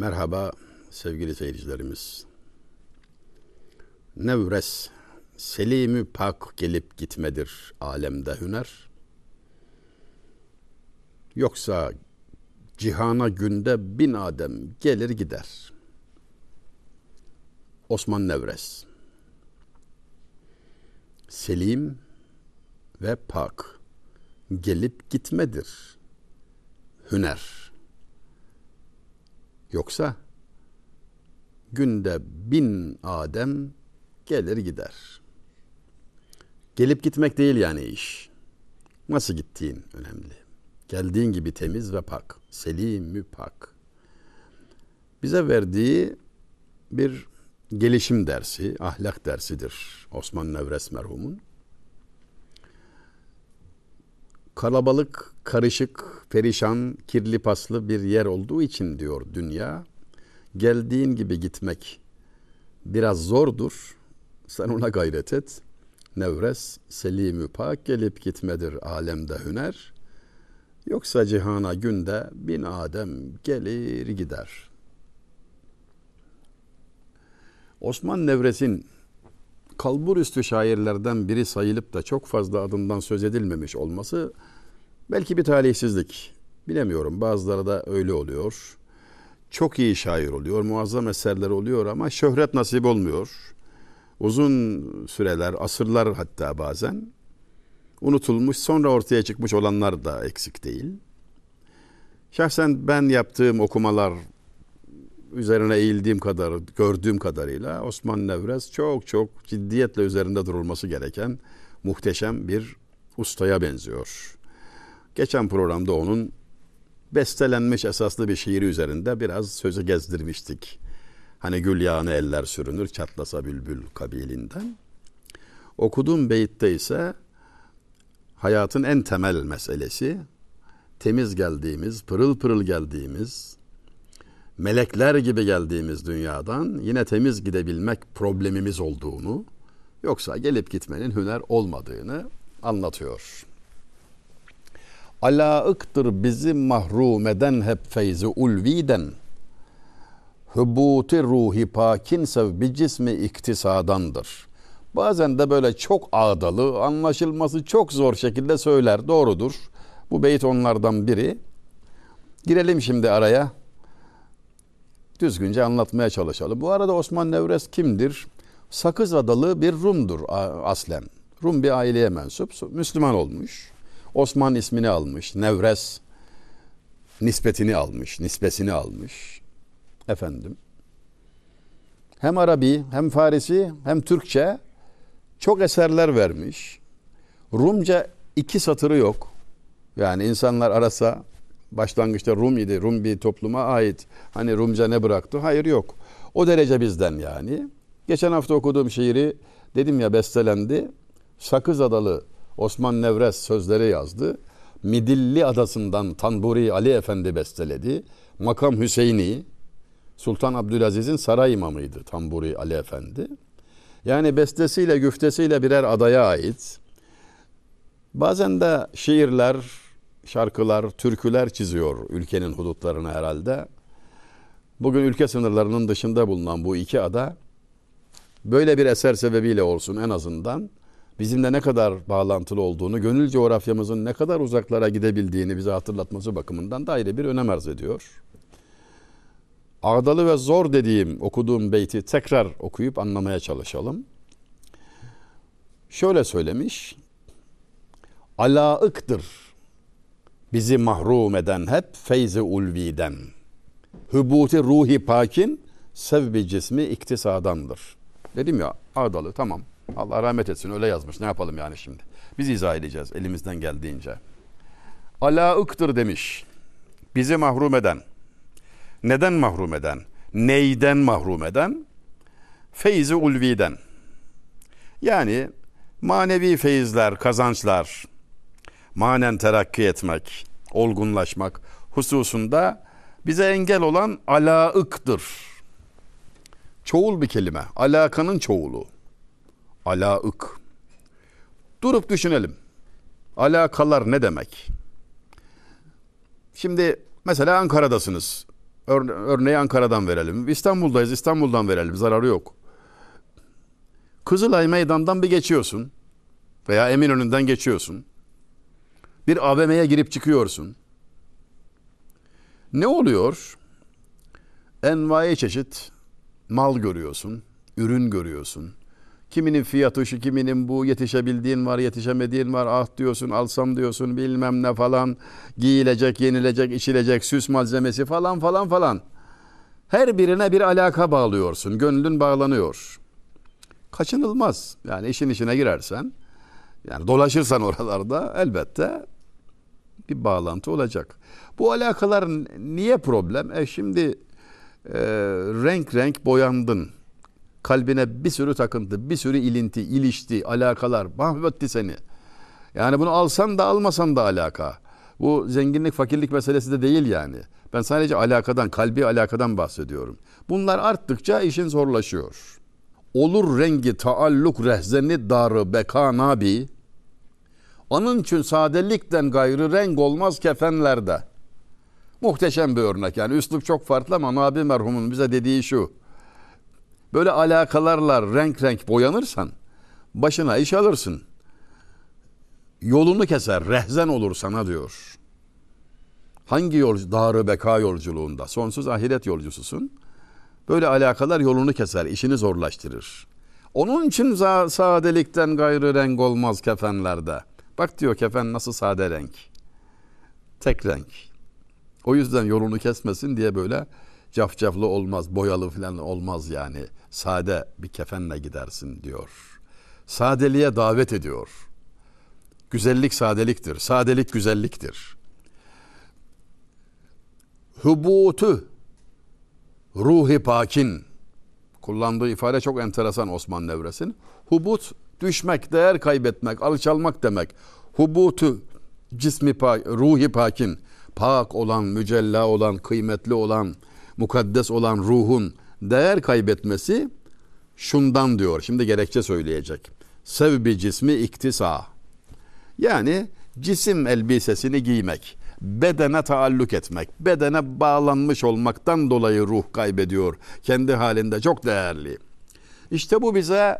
Merhaba sevgili seyircilerimiz. Nevres, selimi pak gelip gitmedir alemde hüner. Yoksa cihana günde bin adem gelir gider. Osman Nevres Selim ve pak gelip gitmedir hüner. Yoksa günde bin Adem gelir gider. Gelip gitmek değil yani iş. Nasıl gittiğin önemli. Geldiğin gibi temiz ve pak. Selim pak. Bize verdiği bir gelişim dersi, ahlak dersidir Osman Nevres merhumun. Kalabalık, karışık, perişan, kirli paslı bir yer olduğu için diyor dünya. Geldiğin gibi gitmek biraz zordur. Sen ona gayret et. Nevres, selim pak gelip gitmedir alemde hüner. Yoksa cihana günde bin adem gelir gider. Osman Nevres'in kalbur üstü şairlerden biri sayılıp da çok fazla adından söz edilmemiş olması belki bir talihsizlik. Bilemiyorum bazıları da öyle oluyor. Çok iyi şair oluyor, muazzam eserler oluyor ama şöhret nasip olmuyor. Uzun süreler, asırlar hatta bazen unutulmuş, sonra ortaya çıkmış olanlar da eksik değil. Şahsen ben yaptığım okumalar üzerine eğildiğim kadar, gördüğüm kadarıyla Osman Nevres çok çok ciddiyetle üzerinde durulması gereken muhteşem bir ustaya benziyor. Geçen programda onun bestelenmiş esaslı bir şiiri üzerinde biraz sözü gezdirmiştik. Hani gül yağını eller sürünür çatlasa bülbül kabilinden. Okuduğum beyitte ise hayatın en temel meselesi temiz geldiğimiz, pırıl pırıl geldiğimiz, melekler gibi geldiğimiz dünyadan yine temiz gidebilmek problemimiz olduğunu, yoksa gelip gitmenin hüner olmadığını anlatıyor. Alaıktır bizi mahrum eden hep feyzi ulviden. Hübuti ruhi pakin sev bir cismi iktisadandır. Bazen de böyle çok ağdalı, anlaşılması çok zor şekilde söyler. Doğrudur. Bu beyt onlardan biri. Girelim şimdi araya düzgünce anlatmaya çalışalım. Bu arada Osman Nevres kimdir? Sakız adalı bir Rum'dur aslen. Rum bir aileye mensup, Müslüman olmuş. Osman ismini almış, Nevres nispetini almış, nispesini almış. Efendim. Hem Arabi, hem Farisi, hem Türkçe çok eserler vermiş. Rumca iki satırı yok. Yani insanlar arasa başlangıçta Rum idi. Rum bir topluma ait. Hani Rumca ne bıraktı? Hayır yok. O derece bizden yani. Geçen hafta okuduğum şiiri dedim ya bestelendi. Sakız Adalı Osman Nevres sözleri yazdı. Midilli Adası'ndan Tanburi Ali Efendi besteledi. Makam Hüseyini Sultan Abdülaziz'in saray imamıydı Tanburi Ali Efendi. Yani bestesiyle güftesiyle birer adaya ait. Bazen de şiirler, şarkılar, türküler çiziyor ülkenin hudutlarını herhalde. Bugün ülke sınırlarının dışında bulunan bu iki ada böyle bir eser sebebiyle olsun en azından bizimle ne kadar bağlantılı olduğunu, gönül coğrafyamızın ne kadar uzaklara gidebildiğini bize hatırlatması bakımından da ayrı bir önem arz ediyor. Ağdalı ve zor dediğim, okuduğum beyti tekrar okuyup anlamaya çalışalım. Şöyle söylemiş. Alaıktır bizi mahrum eden hep feyzi ulviden. Hübuti ruhi pakin sevbi cismi iktisadandır. Dedim ya ağdalı tamam. Allah rahmet etsin öyle yazmış. Ne yapalım yani şimdi? Biz izah edeceğiz elimizden geldiğince. Alaıktır demiş. Bizi mahrum eden. Neden mahrum eden? Neyden mahrum eden? Feyzi ulviden. Yani manevi feyizler, kazançlar, manen terakki etmek, olgunlaşmak hususunda bize engel olan alaıktır. Çoğul bir kelime. Alakanın çoğulu. Alaık. Durup düşünelim. Alakalar ne demek? Şimdi mesela Ankara'dasınız. Örne örneği Ankara'dan verelim. İstanbul'dayız, İstanbul'dan verelim. Zararı yok. Kızılay Meydan'dan bir geçiyorsun. Veya Eminönü'nden geçiyorsun. Bir AVM'ye girip çıkıyorsun. Ne oluyor? Envai çeşit mal görüyorsun, ürün görüyorsun. Kiminin fiyatı şu, kiminin bu, yetişebildiğin var, yetişemediğin var, ah diyorsun, alsam diyorsun, bilmem ne falan, giyilecek, yenilecek, içilecek, süs malzemesi falan falan falan. Her birine bir alaka bağlıyorsun, gönlün bağlanıyor. Kaçınılmaz. Yani işin içine girersen, yani dolaşırsan oralarda elbette bir bağlantı olacak. Bu alakalar niye problem? E şimdi e, renk renk boyandın kalbine bir sürü takıntı, bir sürü ilinti, ilişti, alakalar mahvetti seni. Yani bunu alsan da almasan da alaka. Bu zenginlik fakirlik meselesi de değil yani. Ben sadece alakadan, kalbi alakadan bahsediyorum. Bunlar arttıkça işin zorlaşıyor. Olur rengi taalluk rehzeni darı beka nabi. Onun için sadelikten gayrı renk olmaz kefenlerde. Muhteşem bir örnek yani üslup çok farklı ama Nabi merhumun bize dediği şu. Böyle alakalarla renk renk boyanırsan başına iş alırsın. Yolunu keser, rehzen olur sana diyor. Hangi yol, darı beka yolculuğunda, sonsuz ahiret yolcususun. Böyle alakalar yolunu keser, işini zorlaştırır. Onun için sadelikten gayrı renk olmaz kefenlerde. Bak diyor kefen nasıl sade renk. Tek renk. O yüzden yolunu kesmesin diye böyle cafcaflı olmaz, boyalı falan olmaz yani. Sade bir kefenle gidersin diyor. Sadeliğe davet ediyor. Güzellik sadeliktir. Sadelik güzelliktir. Hubutu ruhi pakin kullandığı ifade çok enteresan Osman Nevres'in. Hubut düşmek, değer kaybetmek, alçalmak demek. Hubutu cismi pak, ruhi pakin, pak olan, mücella olan, kıymetli olan, mukaddes olan ruhun değer kaybetmesi şundan diyor. Şimdi gerekçe söyleyecek. Sevbi cismi iktisa. Yani cisim elbisesini giymek, bedene taalluk etmek, bedene bağlanmış olmaktan dolayı ruh kaybediyor. Kendi halinde çok değerli. İşte bu bize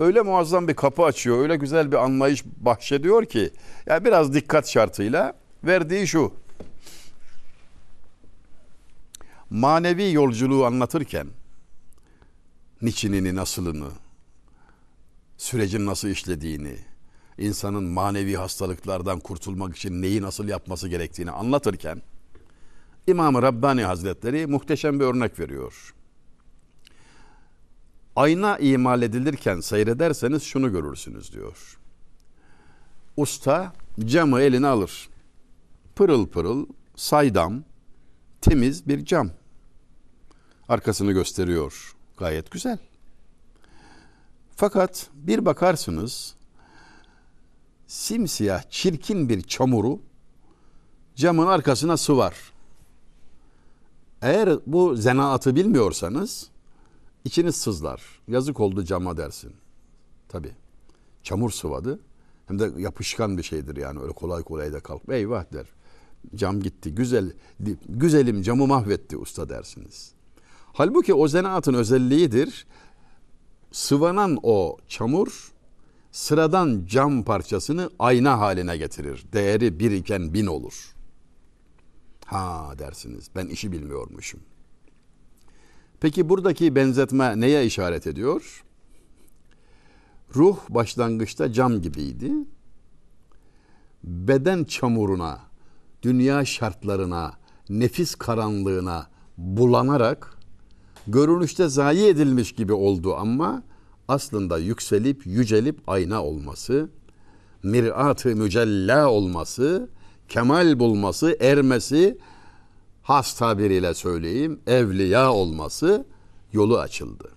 öyle muazzam bir kapı açıyor, öyle güzel bir anlayış bahşediyor ki, yani biraz dikkat şartıyla verdiği şu manevi yolculuğu anlatırken niçinini, nasılını, sürecin nasıl işlediğini, insanın manevi hastalıklardan kurtulmak için neyi nasıl yapması gerektiğini anlatırken İmam-ı Rabbani Hazretleri muhteşem bir örnek veriyor. Ayna imal edilirken seyrederseniz şunu görürsünüz diyor. Usta camı eline alır. Pırıl pırıl, saydam, temiz bir cam. Arkasını gösteriyor. Gayet güzel. Fakat bir bakarsınız simsiyah çirkin bir çamuru camın arkasına sıvar. Eğer bu zenaatı bilmiyorsanız içiniz sızlar. Yazık oldu cama dersin. Tabi. Çamur sıvadı. Hem de yapışkan bir şeydir yani öyle kolay kolay da kalk. Eyvah der. Cam gitti. Güzel güzelim camı mahvetti usta dersiniz. Halbuki o zanaatın özelliğidir. Sıvanan o çamur sıradan cam parçasını ayna haline getirir. Değeri bir iken bin olur. Ha dersiniz ben işi bilmiyormuşum. Peki buradaki benzetme neye işaret ediyor? Ruh başlangıçta cam gibiydi. Beden çamuruna, dünya şartlarına, nefis karanlığına bulanarak görünüşte zayi edilmiş gibi oldu ama aslında yükselip yücelip ayna olması, mirat-ı mücella olması, kemal bulması, ermesi, has tabiriyle söyleyeyim, evliya olması yolu açıldı.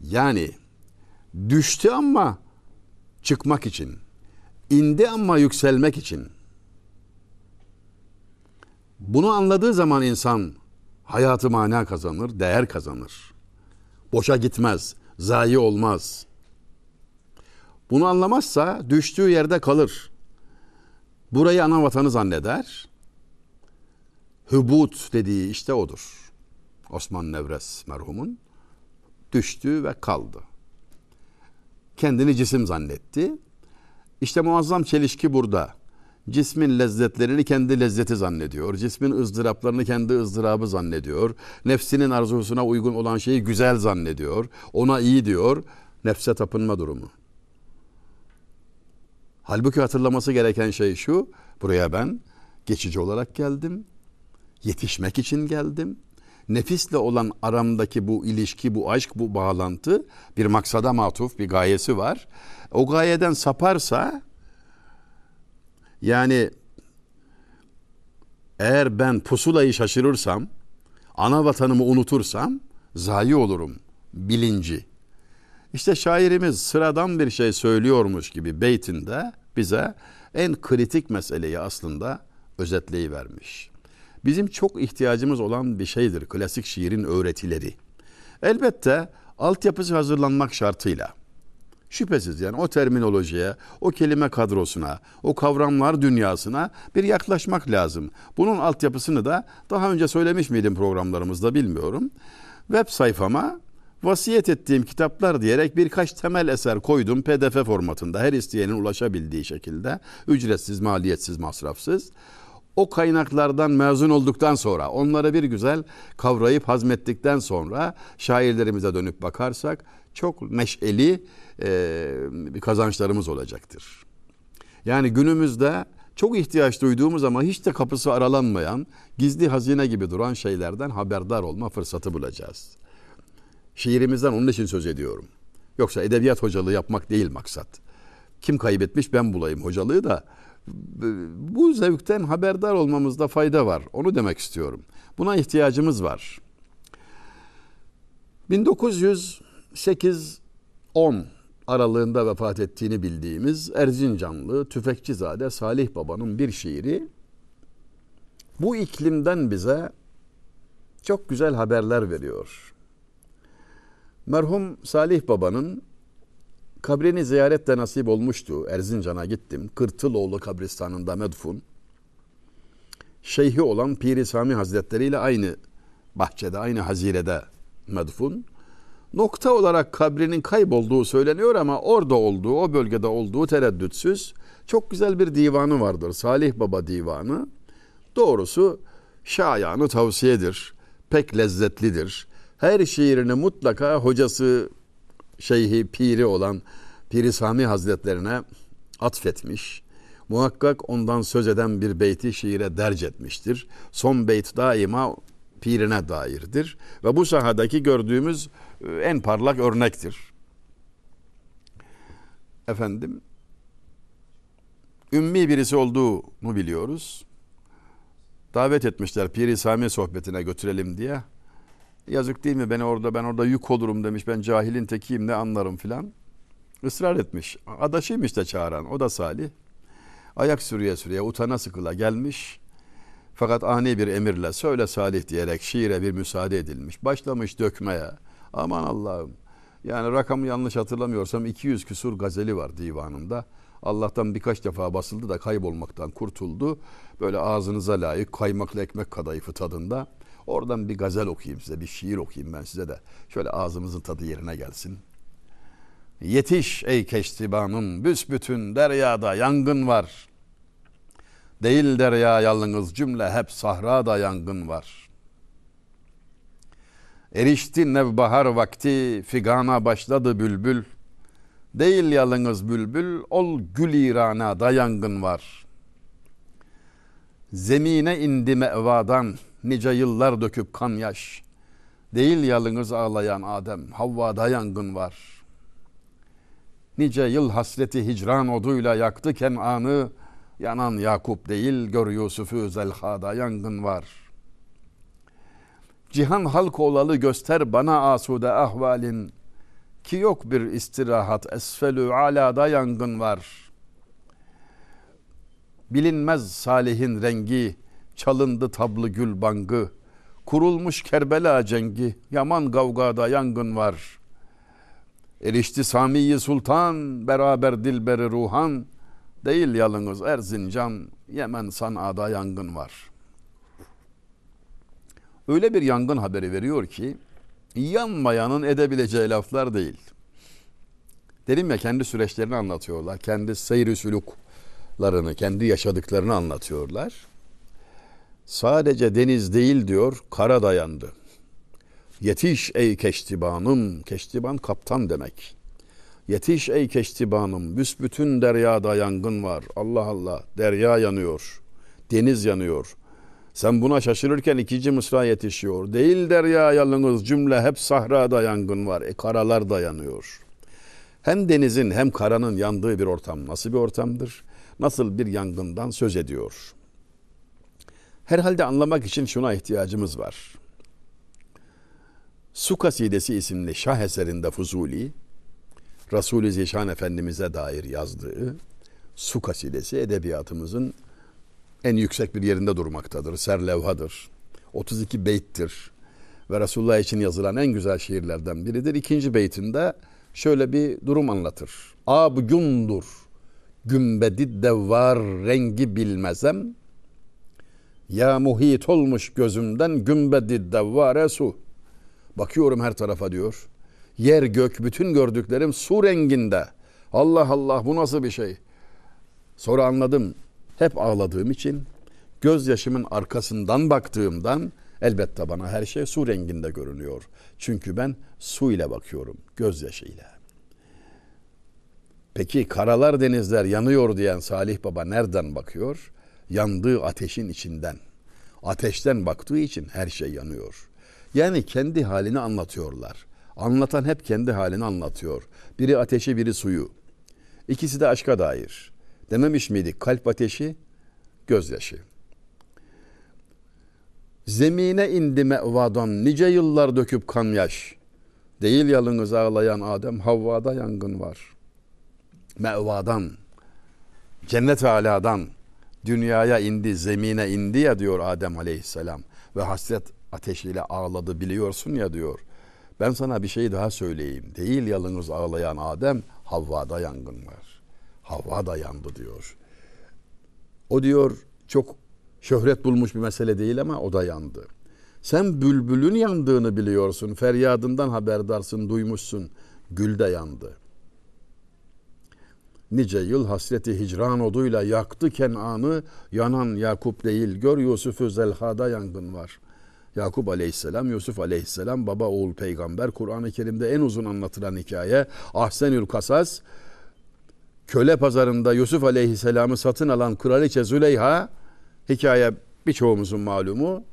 Yani düştü ama çıkmak için, indi ama yükselmek için. Bunu anladığı zaman insan hayatı mana kazanır, değer kazanır. Boşa gitmez, zayi olmaz. Bunu anlamazsa düştüğü yerde kalır. Burayı ana vatanı zanneder. hübut dediği işte odur. Osman Nevres merhumun düştü ve kaldı. Kendini cisim zannetti. İşte muazzam çelişki burada. Cismin lezzetlerini kendi lezzeti zannediyor. Cismin ızdıraplarını kendi ızdırabı zannediyor. Nefsinin arzusuna uygun olan şeyi güzel zannediyor. Ona iyi diyor. Nefse tapınma durumu. Halbuki hatırlaması gereken şey şu. Buraya ben geçici olarak geldim. Yetişmek için geldim. Nefisle olan aramdaki bu ilişki, bu aşk, bu bağlantı bir maksada matuf, bir gayesi var. O gayeden saparsa yani eğer ben pusulayı şaşırırsam, ana vatanımı unutursam zayi olurum bilinci. İşte şairimiz sıradan bir şey söylüyormuş gibi beytinde bize en kritik meseleyi aslında özetleyivermiş. Bizim çok ihtiyacımız olan bir şeydir klasik şiirin öğretileri. Elbette altyapısı hazırlanmak şartıyla. Şüphesiz yani o terminolojiye, o kelime kadrosuna, o kavramlar dünyasına bir yaklaşmak lazım. Bunun altyapısını da daha önce söylemiş miydim programlarımızda bilmiyorum. Web sayfama vasiyet ettiğim kitaplar diyerek birkaç temel eser koydum pdf formatında her isteyenin ulaşabildiği şekilde ücretsiz, maliyetsiz, masrafsız. O kaynaklardan mezun olduktan sonra onları bir güzel kavrayıp hazmettikten sonra şairlerimize dönüp bakarsak çok neşeli e, kazançlarımız olacaktır. Yani günümüzde çok ihtiyaç duyduğumuz ama hiç de kapısı aralanmayan, gizli hazine gibi duran şeylerden haberdar olma fırsatı bulacağız. Şiirimizden onun için söz ediyorum. Yoksa edebiyat hocalığı yapmak değil maksat. Kim kaybetmiş ben bulayım hocalığı da bu zevkten haberdar olmamızda fayda var. Onu demek istiyorum. Buna ihtiyacımız var. 1908 10 aralığında vefat ettiğini bildiğimiz Erzincanlı Tüfekçizade Salih Baba'nın bir şiiri bu iklimden bize çok güzel haberler veriyor. Merhum Salih Baba'nın kabrini ziyaret de nasip olmuştu. Erzincan'a gittim. Kırtıloğlu kabristanında medfun. Şeyhi olan Piri Sami Hazretleri ile aynı bahçede, aynı hazirede medfun. Nokta olarak kabrinin kaybolduğu söyleniyor ama orada olduğu, o bölgede olduğu tereddütsüz. Çok güzel bir divanı vardır. Salih Baba divanı. Doğrusu şayanı tavsiyedir. Pek lezzetlidir. Her şiirini mutlaka hocası, şeyhi, piri olan Piri Sami Hazretlerine atfetmiş. Muhakkak ondan söz eden bir beyti şiire derc etmiştir. Son beyt daima pirine dairdir. Ve bu sahadaki gördüğümüz en parlak örnektir. Efendim, ümmi birisi olduğunu biliyoruz. Davet etmişler Piri Sami sohbetine götürelim diye. Yazık değil mi beni orada ben orada yük olurum demiş. Ben cahilin tekiyim ne anlarım filan. Israr etmiş. Adaşıymış da çağıran. O da Salih. Ayak sürüye sürüye utana sıkıla gelmiş. Fakat ani bir emirle söyle Salih diyerek şiire bir müsaade edilmiş. Başlamış dökmeye. Aman Allah'ım. Yani rakamı yanlış hatırlamıyorsam 200 küsur gazeli var divanında. Allah'tan birkaç defa basıldı da kaybolmaktan kurtuldu. Böyle ağzınıza layık kaymaklı ekmek kadayıfı tadında. Oradan bir gazel okuyayım size, bir şiir okuyayım ben size de. Şöyle ağzımızın tadı yerine gelsin. Yetiş ey keştibanım, büsbütün deryada yangın var. Değil derya yalnız cümle hep sahrada yangın var. Erişti nevbahar vakti, figana başladı bülbül. Değil yalnız bülbül, ol gül irana da yangın var. Zemine indi mevadan, nice yıllar döküp kan yaş. Değil yalnız ağlayan Adem, Havva'da yangın var. Nice yıl hasreti hicran oduyla yaktı Kenan'ı, Yanan Yakup değil, gör Yusuf'u Zelha'da yangın var. Cihan halk olalı göster bana asude ahvalin, ki yok bir istirahat esfelü alada yangın var. Bilinmez salihin rengi, çalındı tablı gül bangı, kurulmuş Kerbela cengi, yaman gavgada yangın var. Erişti Samiyi Sultan, beraber dilberi ruhan, Değil yalnız Erzincan, Yemen Sana'da yangın var. Öyle bir yangın haberi veriyor ki yanmayanın edebileceği laflar değil. Dedim ya kendi süreçlerini anlatıyorlar. Kendi seyri süluklarını, kendi yaşadıklarını anlatıyorlar. Sadece deniz değil diyor, kara dayandı. Yetiş ey keştibanım, keştiban kaptan demek. Yetiş ey keştibanım, büsbütün deryada yangın var. Allah Allah, derya yanıyor, deniz yanıyor. Sen buna şaşırırken ikinci mısra yetişiyor. Değil derya yalnız cümle hep sahrada yangın var. E karalar da yanıyor. Hem denizin hem karanın yandığı bir ortam nasıl bir ortamdır? Nasıl bir yangından söz ediyor? Herhalde anlamak için şuna ihtiyacımız var. Su Kasidesi isimli şah eserinde Fuzuli, Resul-i Zişan Efendimiz'e dair yazdığı Su Kasidesi edebiyatımızın en yüksek bir yerinde durmaktadır. Serlevhadır. 32 beyttir. Ve Resulullah için yazılan en güzel şiirlerden biridir. İkinci beytinde şöyle bir durum anlatır. Abgundur, gümbedi de var rengi bilmezem. Ya muhit olmuş gözümden gümbedi devvare su. Bakıyorum her tarafa diyor. Yer gök bütün gördüklerim su renginde. Allah Allah bu nasıl bir şey? Sonra anladım. Hep ağladığım için gözyaşımın arkasından baktığımdan elbette bana her şey su renginde görünüyor. Çünkü ben su ile bakıyorum, gözyaşıyla. Peki karalar denizler yanıyor diyen Salih Baba nereden bakıyor? Yandığı ateşin içinden. Ateşten baktığı için her şey yanıyor. Yani kendi halini anlatıyorlar. Anlatan hep kendi halini anlatıyor. Biri ateşi, biri suyu. İkisi de aşka dair. Dememiş miydik? Kalp ateşi, gözyaşı. Zemine indi mevadan nice yıllar döküp kan yaş. Değil yalınız ağlayan Adem, Havva'da yangın var. Mevadan, cennet aladan dünyaya indi, zemine indi ya diyor Adem aleyhisselam. Ve hasret ateşiyle ağladı biliyorsun ya diyor. Ben sana bir şey daha söyleyeyim. Değil yalınız ağlayan Adem, Havva'da yangın var. Havva da yandı diyor. O diyor çok şöhret bulmuş bir mesele değil ama o da yandı. Sen bülbülün yandığını biliyorsun. Feryadından haberdarsın, duymuşsun. Gül de yandı. Nice yıl hasreti hicran oduyla yaktı Kenan'ı. Yanan Yakup değil. Gör Yusuf'u zelhada yangın var. Yakup aleyhisselam, Yusuf aleyhisselam, baba oğul peygamber. Kur'an-ı Kerim'de en uzun anlatılan hikaye. Ahsenül Kasas köle pazarında Yusuf Aleyhisselam'ı satın alan kraliçe Züleyha hikaye birçoğumuzun malumu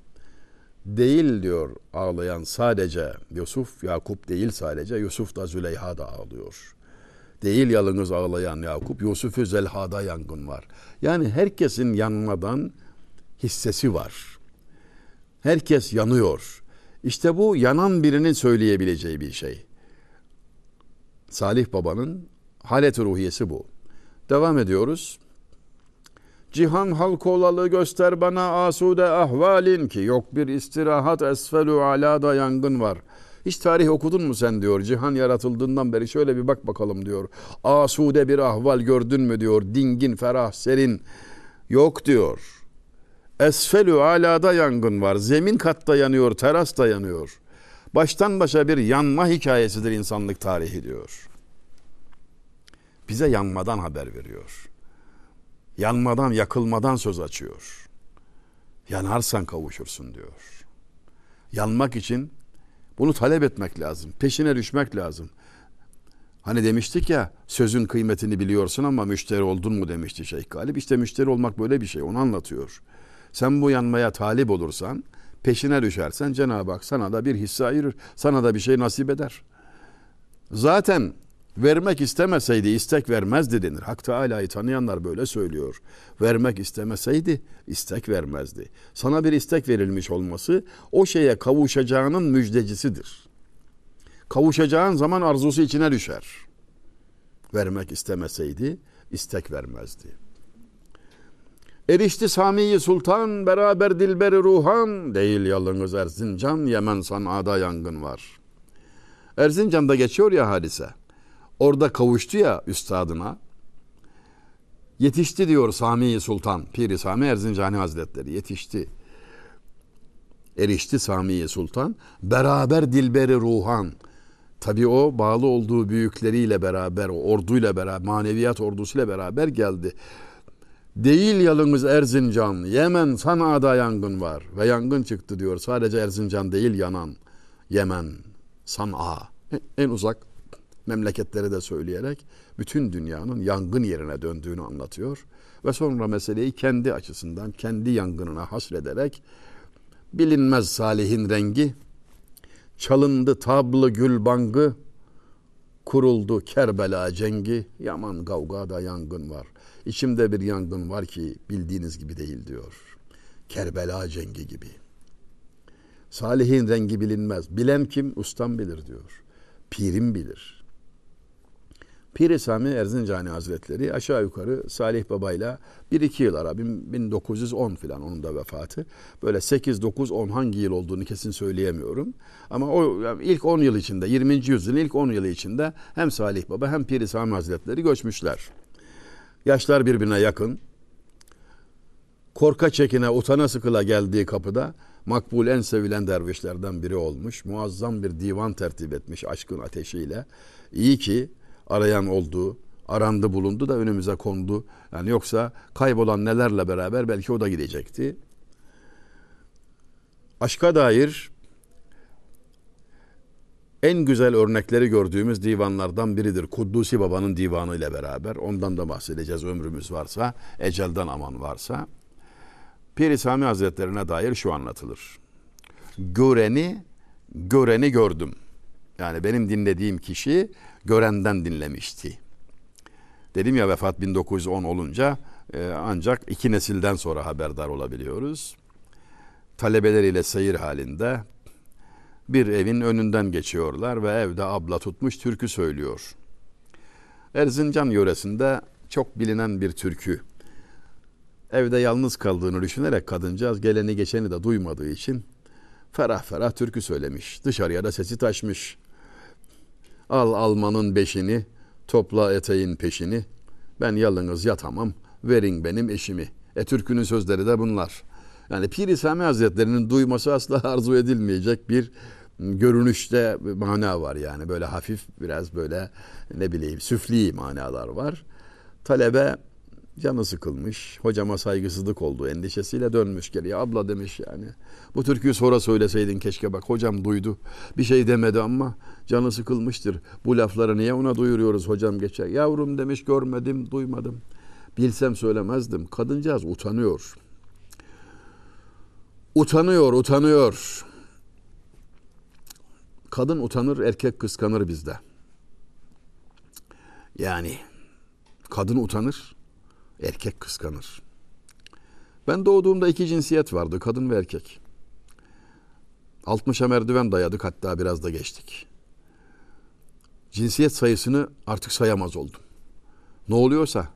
değil diyor ağlayan sadece Yusuf Yakup değil sadece Yusuf da Züleyha da ağlıyor. Değil yalınız ağlayan Yakup Yusuf'u Zelha'da yangın var. Yani herkesin yanmadan hissesi var. Herkes yanıyor. İşte bu yanan birinin söyleyebileceği bir şey. Salih Baba'nın Halet ruhiyesi bu. Devam ediyoruz. Cihan halk olalı göster bana asude ahvalin ki yok bir istirahat esfelü alada yangın var. Hiç tarih okudun mu sen diyor. Cihan yaratıldığından beri şöyle bir bak bakalım diyor. Asude bir ahval gördün mü diyor. Dingin, ferah, serin. Yok diyor. Esfelü alada yangın var. Zemin katta yanıyor, teras da yanıyor. Baştan başa bir yanma hikayesidir insanlık tarihi diyor bize yanmadan haber veriyor. Yanmadan, yakılmadan söz açıyor. Yanarsan kavuşursun diyor. Yanmak için bunu talep etmek lazım. Peşine düşmek lazım. Hani demiştik ya sözün kıymetini biliyorsun ama müşteri oldun mu demişti Şeyh Galip. İşte müşteri olmak böyle bir şey onu anlatıyor. Sen bu yanmaya talip olursan peşine düşersen Cenab-ı Hak sana da bir hisse ayırır. Sana da bir şey nasip eder. Zaten Vermek istemeseydi istek vermezdi denir. Hak Teala'yı tanıyanlar böyle söylüyor. Vermek istemeseydi istek vermezdi. Sana bir istek verilmiş olması o şeye kavuşacağının müjdecisidir. Kavuşacağın zaman arzusu içine düşer. Vermek istemeseydi istek vermezdi. Erişti Sami'yi Sultan beraber dilberi ruhan değil yalınız Erzincan Yemen sanada yangın var. Erzincan'da geçiyor ya hadise orada kavuştu ya üstadına. Yetişti diyor Sami Sultan, Piri Sami Erzincani Hazretleri yetişti. erişti Samiye Sultan. Beraber dilberi ruhan. Tabi o bağlı olduğu büyükleriyle beraber, o orduyla beraber, maneviyat ordusuyla beraber geldi. Değil yalınız Erzincan, Yemen Sana'da yangın var ve yangın çıktı diyor. Sadece Erzincan değil yanan Yemen, San'a en uzak memleketleri de söyleyerek bütün dünyanın yangın yerine döndüğünü anlatıyor. Ve sonra meseleyi kendi açısından, kendi yangınına hasrederek bilinmez salihin rengi, çalındı tablı gül bangı, kuruldu Kerbela cengi, yaman kavgada yangın var. İçimde bir yangın var ki bildiğiniz gibi değil diyor. Kerbela cengi gibi. Salihin rengi bilinmez. Bilen kim? Ustam bilir diyor. Pirim bilir. Pir-i Sami Erzincani Hazretleri aşağı yukarı Salih Baba'yla 1-2 yıl ara 1910 filan onun da vefatı. Böyle 8 9 10 hangi yıl olduğunu kesin söyleyemiyorum. Ama o yani ilk 10 yıl içinde 20. yüzyılın ilk 10 yılı içinde hem Salih Baba hem Pir-i Sami Hazretleri göçmüşler. Yaşlar birbirine yakın. Korka çekine utana sıkıla geldiği kapıda makbul en sevilen dervişlerden biri olmuş. Muazzam bir divan tertip etmiş aşkın ateşiyle. İyi ki arayan oldu, arandı bulundu da önümüze kondu. Yani yoksa kaybolan nelerle beraber belki o da gidecekti. Aşka dair en güzel örnekleri gördüğümüz divanlardan biridir. Kuddusi Baba'nın divanı ile beraber. Ondan da bahsedeceğiz ömrümüz varsa, ecelden aman varsa. Pir-i Sami Hazretlerine dair şu anlatılır. Göreni, göreni gördüm. Yani benim dinlediğim kişi görenden dinlemişti. Dedim ya vefat 1910 olunca e, ancak iki nesilden sonra haberdar olabiliyoruz. Talebeleriyle seyir halinde bir evin önünden geçiyorlar ve evde abla tutmuş türkü söylüyor. Erzincan yöresinde çok bilinen bir türkü. Evde yalnız kaldığını düşünerek kadıncağız geleni geçeni de duymadığı için ferah ferah türkü söylemiş. Dışarıya da sesi taşmış. Al almanın beşini, topla eteğin peşini. Ben yalınız yatamam, verin benim eşimi. E türkünün sözleri de bunlar. Yani Pir-i Sami Hazretleri'nin duyması asla arzu edilmeyecek bir görünüşte mana var yani. Böyle hafif biraz böyle ne bileyim süfli manalar var. Talebe canı sıkılmış. Hocama saygısızlık olduğu endişesiyle dönmüş geriye. Abla demiş yani. Bu türküyü sonra söyleseydin keşke bak. Hocam duydu. Bir şey demedi ama canı sıkılmıştır. Bu lafları niye ona duyuruyoruz hocam geçer. Yavrum demiş görmedim, duymadım. Bilsem söylemezdim. Kadıncağız utanıyor. Utanıyor, utanıyor. Kadın utanır, erkek kıskanır bizde. Yani kadın utanır, erkek kıskanır. Ben doğduğumda iki cinsiyet vardı, kadın ve erkek. 60'a merdiven dayadık hatta biraz da geçtik. Cinsiyet sayısını artık sayamaz oldum. Ne oluyorsa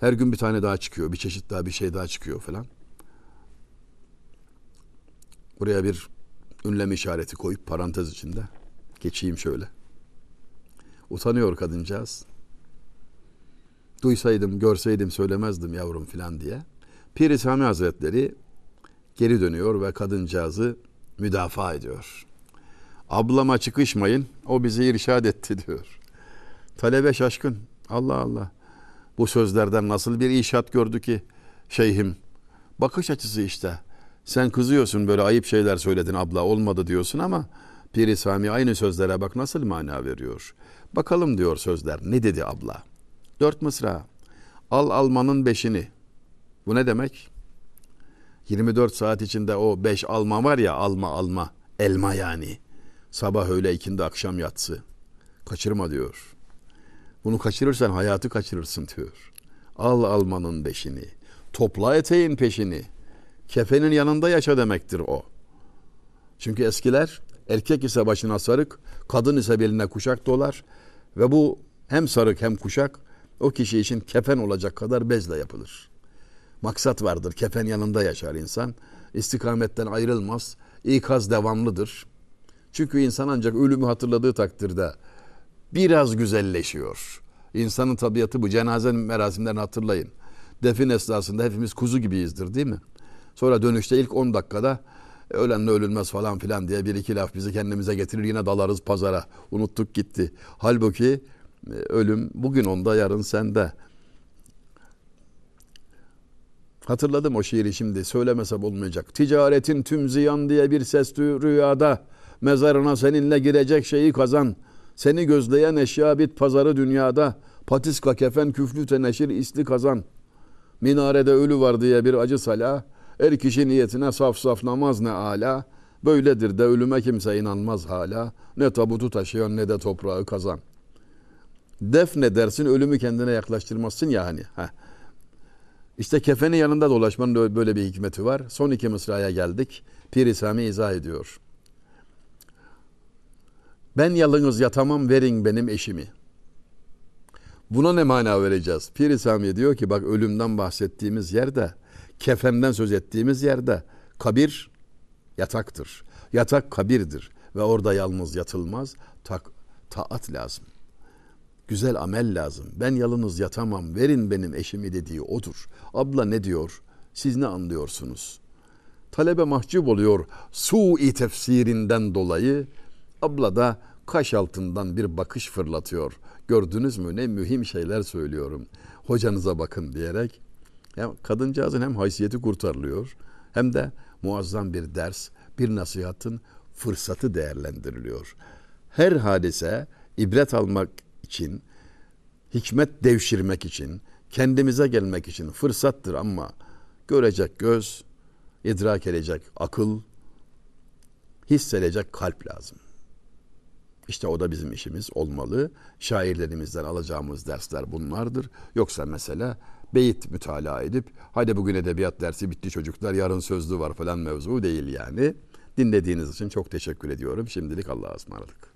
her gün bir tane daha çıkıyor, bir çeşit daha bir şey daha çıkıyor falan. Buraya bir ünlem işareti koyup parantez içinde geçeyim şöyle. Utanıyor kadıncağız. Duysaydım, görseydim söylemezdim yavrum filan diye. Pir-i Sami Hazretleri geri dönüyor ve kadıncağızı müdafaa ediyor. Ablama çıkışmayın, o bizi irşad etti diyor. Talebe şaşkın. Allah Allah. Bu sözlerden nasıl bir işat gördü ki şeyhim? Bakış açısı işte. Sen kızıyorsun böyle ayıp şeyler söyledin abla olmadı diyorsun ama Piri Sami aynı sözlere bak nasıl mana veriyor. Bakalım diyor sözler. Ne dedi abla? Dört mısra. Al almanın beşini. Bu ne demek? 24 saat içinde o beş alma var ya alma alma. Elma yani. Sabah öğle ikindi akşam yatsı. Kaçırma diyor. Bunu kaçırırsan hayatı kaçırırsın diyor. Al almanın beşini. Topla eteğin peşini. Kefenin yanında yaşa demektir o. Çünkü eskiler erkek ise başına sarık, kadın ise beline kuşak dolar ve bu hem sarık hem kuşak o kişi için kefen olacak kadar bezle yapılır. Maksat vardır. Kefen yanında yaşar insan. İstikametten ayrılmaz. İkaz devamlıdır. Çünkü insan ancak ölümü hatırladığı takdirde biraz güzelleşiyor. İnsanın tabiatı bu. Cenaze merasimlerini hatırlayın. Defin esnasında hepimiz kuzu gibiyizdir değil mi? Sonra dönüşte ilk 10 dakikada ölenle ölünmez falan filan diye bir iki laf bizi kendimize getirir yine dalarız pazara. Unuttuk gitti. Halbuki e, ölüm bugün onda yarın sende. Hatırladım o şiiri şimdi söylemesem olmayacak. Ticaretin tüm ziyan diye bir ses rüyada. Mezarına seninle girecek şeyi kazan. Seni gözleyen eşya bit pazarı dünyada. Patiska kefen küflü teneşir isli kazan. Minarede ölü var diye bir acı sala. Er kişi niyetine saf saf namaz ne ala. Böyledir de ölüme kimse inanmaz hala. Ne tabutu taşıyor ne de toprağı kazan. Defne dersin ölümü kendine yaklaştırmazsın ya hani. Heh. İşte kefenin yanında dolaşmanın böyle bir hikmeti var. Son iki mısraya geldik. Pir Sami izah ediyor. Ben yalnız yatamam verin benim eşimi. Buna ne mana vereceğiz? Pir Sami diyor ki bak ölümden bahsettiğimiz yerde, kefenden söz ettiğimiz yerde kabir yataktır. Yatak kabirdir ve orada yalnız yatılmaz. Ta taat lazım. Güzel amel lazım. Ben yalnız yatamam. Verin benim eşimi dediği odur. Abla ne diyor? Siz ne anlıyorsunuz? Talebe mahcup oluyor su-i tefsirinden dolayı. Abla da kaş altından bir bakış fırlatıyor. Gördünüz mü ne mühim şeyler söylüyorum. Hocanıza bakın diyerek. Ya kadıncağızın hem haysiyeti kurtarılıyor hem de muazzam bir ders, bir nasihatın fırsatı değerlendiriliyor. Her hadise ibret almak için, hikmet devşirmek için, kendimize gelmek için fırsattır ama görecek göz, idrak edecek akıl, hissedecek kalp lazım. İşte o da bizim işimiz olmalı. Şairlerimizden alacağımız dersler bunlardır. Yoksa mesela beyit mütalaa edip hadi bugün edebiyat dersi bitti çocuklar yarın sözlü var falan mevzu değil yani. Dinlediğiniz için çok teşekkür ediyorum. Şimdilik Allah'a ısmarladık.